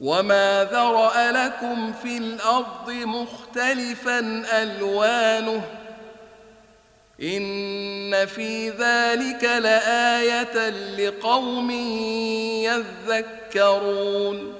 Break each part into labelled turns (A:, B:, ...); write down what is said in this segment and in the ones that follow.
A: وما ذرأ لكم في الأرض مختلفا ألوانه إن في ذلك لآية لقوم يذكرون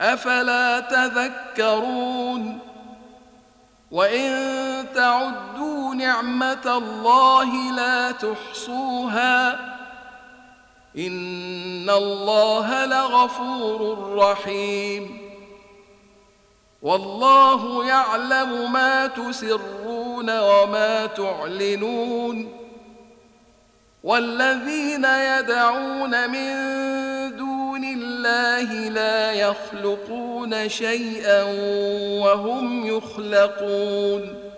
A: أفلا تذكرون وإن تعدوا نعمة الله لا تحصوها إن الله لغفور رحيم والله يعلم ما تسرون وما تعلنون والذين يدعون من دون دون الله لا يخلقون شيئا وهم يخلقون.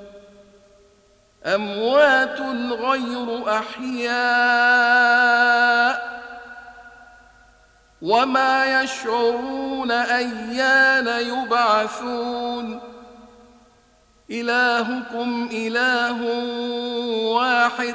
A: أموات غير أحياء وما يشعرون أيان يبعثون. إلهكم إله واحد.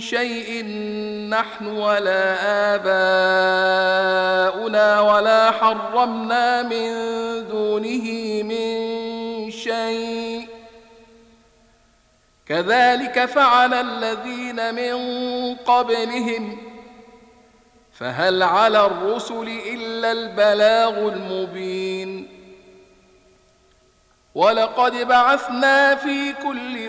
A: شيء نحن ولا آباؤنا ولا حرمنا من دونه من شيء. كذلك فعل الذين من قبلهم. فهل على الرسل إلا البلاغ المبين. ولقد بعثنا في كل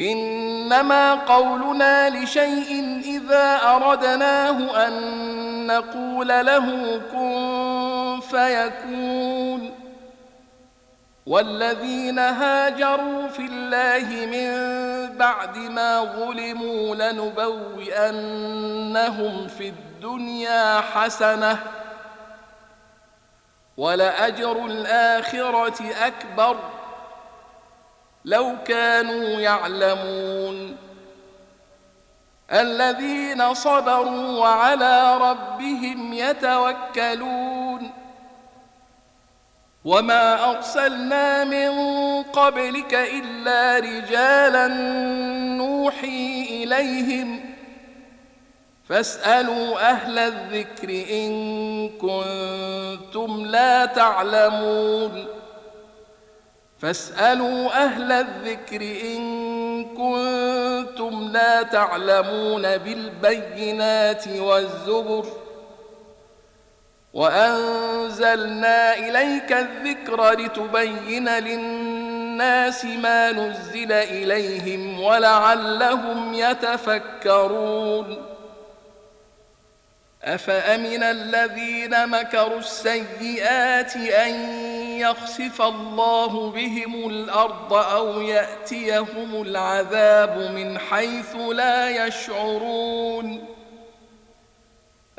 A: إنما قولنا لشيء إذا أردناه أن نقول له كن فيكون. والذين هاجروا في الله من بعد ما ظلموا لنبوئنهم في الدنيا حسنة ولأجر الآخرة أكبر. لو كانوا يعلمون. الذين صبروا وعلى ربهم يتوكلون. وما أرسلنا من قبلك إلا رجالا نوحي إليهم. فاسألوا أهل الذكر إن كنتم لا تعلمون. فاسألوا أهل الذكر إن كنتم لا تعلمون بالبينات والزبر. وأنزلنا إليك الذكر لتبين للناس ما نزل إليهم ولعلهم يتفكرون. أفأمن الذين مكروا السيئات أن يخسف الله بهم الأرض أو يأتيهم العذاب من حيث لا يشعرون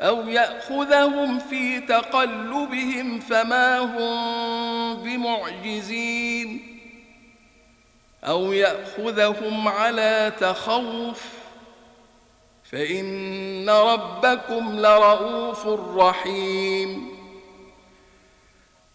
A: أو يأخذهم في تقلبهم فما هم بمعجزين أو يأخذهم على تخوف فإن ربكم لرؤوف رحيم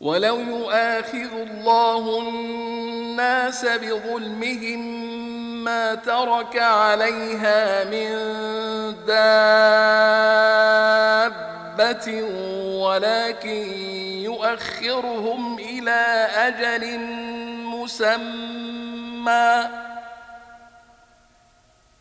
A: ولو يؤاخذ الله الناس بظلمهم ما ترك عليها من دابة ولكن يؤخرهم إلى أجل مسمى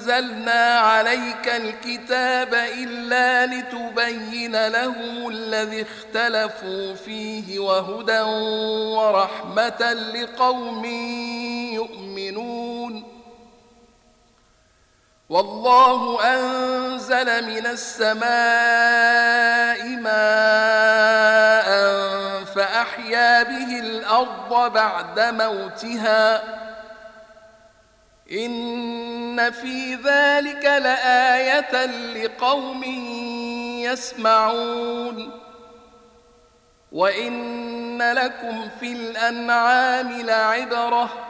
A: أنزلنا عليك الكتاب إلا لتبين لهم الذي اختلفوا فيه وهدى ورحمة لقوم يؤمنون. والله أنزل من السماء ماء فأحيا به الأرض بعد موتها إن في ذلك لآية لقوم يسمعون. وإن لكم في الأنعام لعبرة.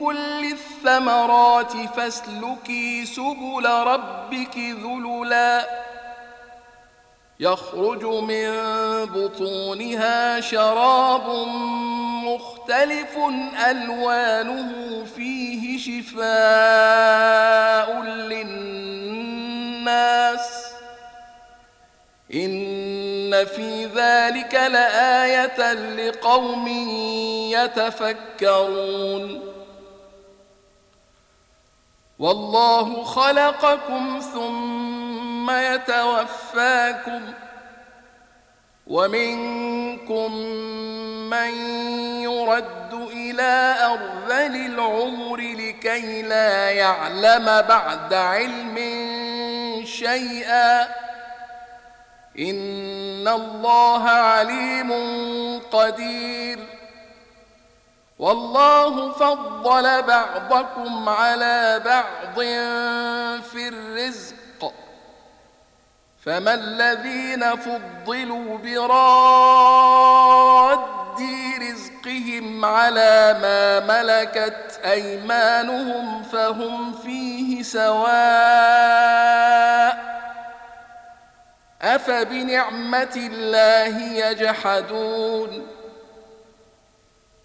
A: كل الثمرات فاسلكي سبل ربك ذللا. يخرج من بطونها شراب مختلف ألوانه فيه شفاء للناس. إن في ذلك لآية لقوم يتفكرون. والله خلقكم ثم يتوفاكم ومنكم من يرد إلى أرذل العمر لكي لا يعلم بعد علم شيئا إن الله عليم قدير والله فضل بعضكم على بعض في الرزق. فما الذين فضلوا براد رزقهم على ما ملكت أيمانهم فهم فيه سواء أفبنعمة الله يجحدون.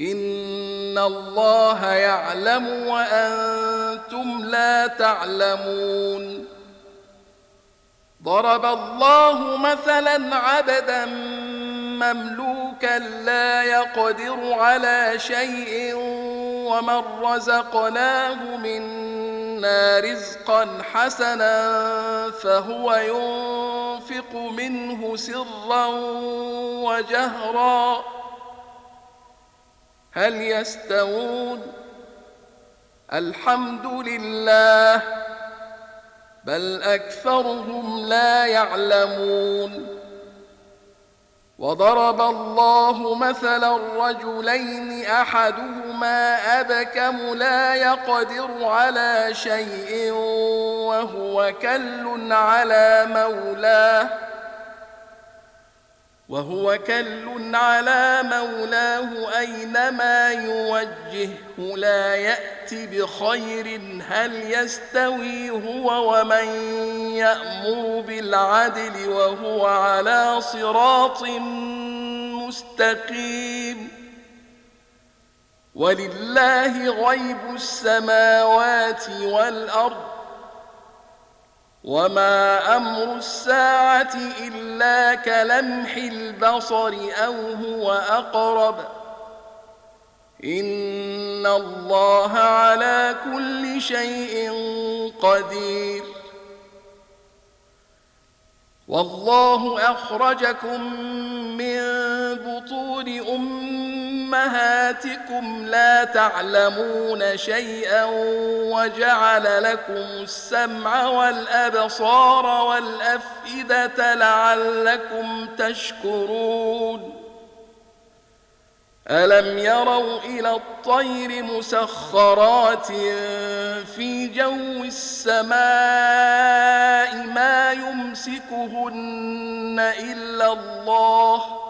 A: ان الله يعلم وأنتم لا تعلمون ضرب الله مثلا عبدا مملوكا لا يقدر على شيء ومن رزقناه منا رزقا حسنا فهو ينفق منه سرا وجهرا هل يستوون؟ الحمد لله بل أكثرهم لا يعلمون. وضرب الله مثلا رجلين أحدهما أبكم لا يقدر على شيء وهو كل على مولاه. وهو كل على مولاه أينما يوجهه. لا يأتي بخير هل يستوي هو ومن يأمر بالعدل وهو على صراط مستقيم. ولله غيب السماوات والأرض وما أمر الساعة الا كلمح البصر أو هو اقرب ان الله على كل شيء قدير. والله اخرجكم من بطون أمهاتكم لا تعلمون شيئا وجعل لكم السمع والأبصار والأفئدة لعلكم تشكرون ألم يروا إلى الطير مسخرات في جو السماء ما يمسكهن إلا الله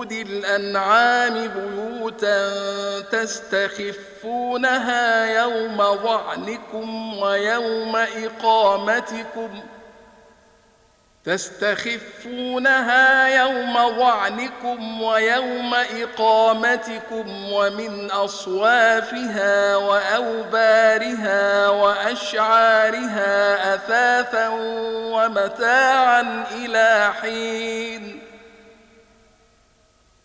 A: جلود الأنعام بيوتا تستخفونها يوم ظعنكم ويوم إقامتكم تستخفونها يوم ظعنكم ويوم إقامتكم ومن أصوافها وأوبارها وأشعارها أثاثا ومتاعا إلى حين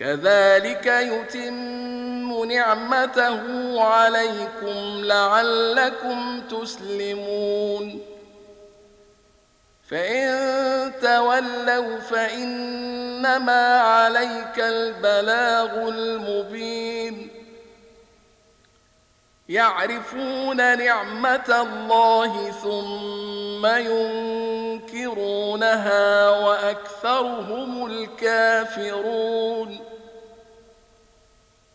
A: كذلك يتم نعمته عليكم لعلكم تسلمون. فإن تولوا فإنما عليك البلاغ المبين. يعرفون نعمة الله ثم ينكرونها وأكثرهم الكافرون.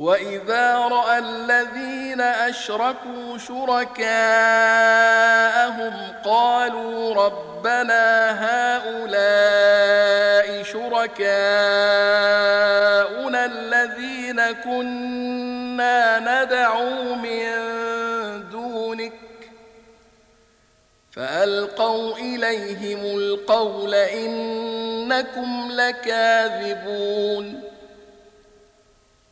A: وإذا رأى الذين أشركوا شركاءهم قالوا ربنا هؤلاء شركاؤنا الذين كنا ندعو من دونك فألقوا إليهم القول إنكم لكاذبون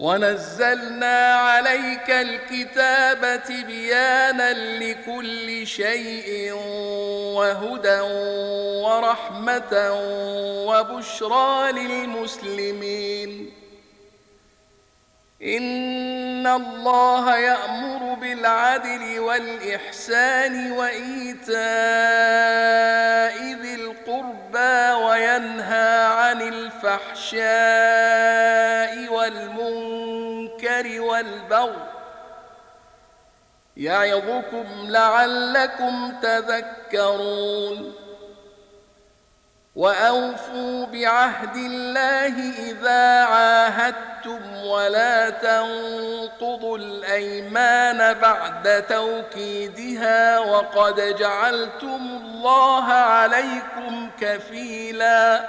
A: ونزلنا عليك الكتاب تبيانا لكل شيء وهدى ورحمة وبشرى للمسلمين. إن الله يأمر بالعدل والإحسان وإيتاء ذي القربى وينهى عن الفحشاء والبغي يعظكم لعلكم تذكرون وأوفوا بعهد الله إذا عاهدتم ولا تنقضوا الأيمان بعد توكيدها وقد جعلتم الله عليكم كفيلا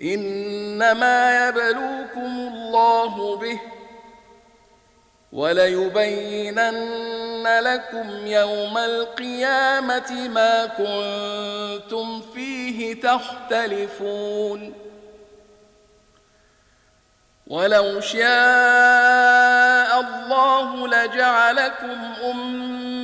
A: إنما يبلوكم الله به وليبينن لكم يوم القيامة ما كنتم فيه تختلفون. ولو شاء الله لجعلكم أمة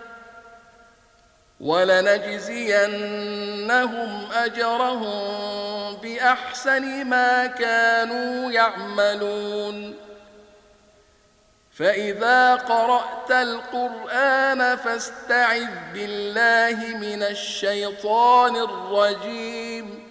A: ولنجزينهم أجرهم بأحسن ما كانوا يعملون. فإذا قرأت القرآن فاستعذ بالله من الشيطان الرجيم.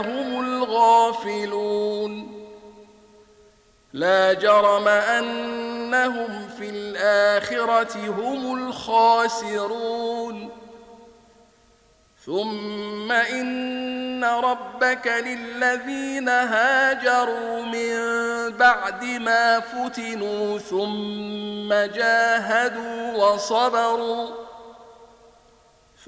A: هم الغافلون. لا جرم أنهم في الآخرة هم الخاسرون. ثم إن ربك للذين هاجروا من بعد ما فتنوا ثم جاهدوا وصبروا.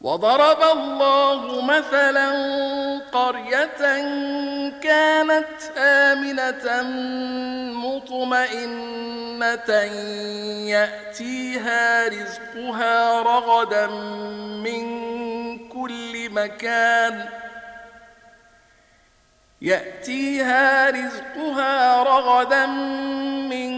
A: وضرب الله مثلا قرية كانت آمنة مطمئنة يأتيها رزقها رغدا من كل مكان يأتيها رزقها رغدا من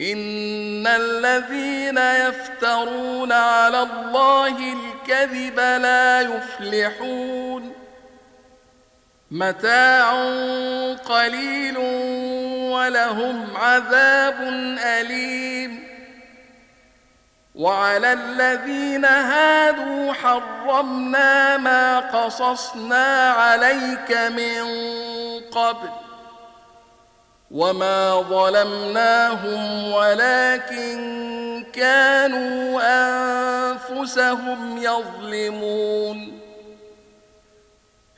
A: إن الذين يفترون على الله الكذب لا يفلحون. متاع قليل ولهم عذاب أليم. وعلى الذين هادوا حرمنا ما قصصنا عليك من قبل. وما ظلمناهم ولكن كانوا انفسهم يظلمون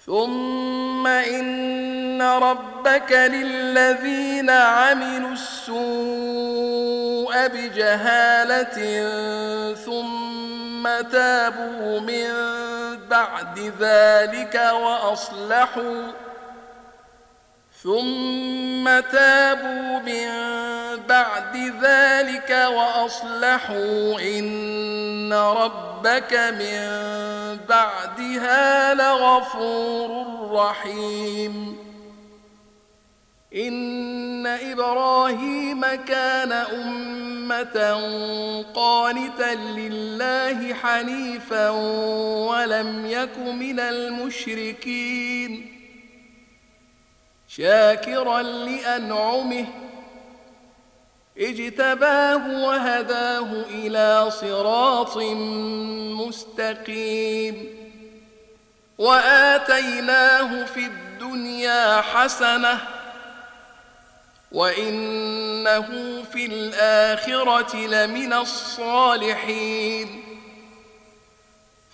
A: ثم ان ربك للذين عملوا السوء بجهاله ثم تابوا من بعد ذلك واصلحوا ثم تابوا من بعد ذلك واصلحوا ان ربك من بعدها لغفور رحيم ان إبراهيم كان امه قانتا لله حنيفا ولم يك من المشركين شاكرا لأنعمه. اجتباه وهداه إلى صراط مستقيم. وآتيناه في الدنيا حسنة. وإنه في الآخرة لمن الصالحين.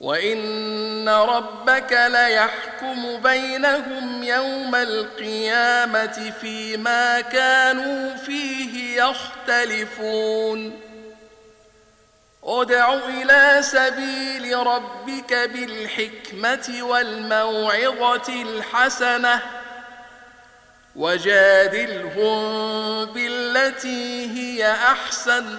A: وان ربك ليحكم بينهم يوم القيامه فيما كانوا فيه يختلفون ادع إلى سبيل ربك بالحكمه والموعظه الحسنه وجادلهم بالتي هي احسن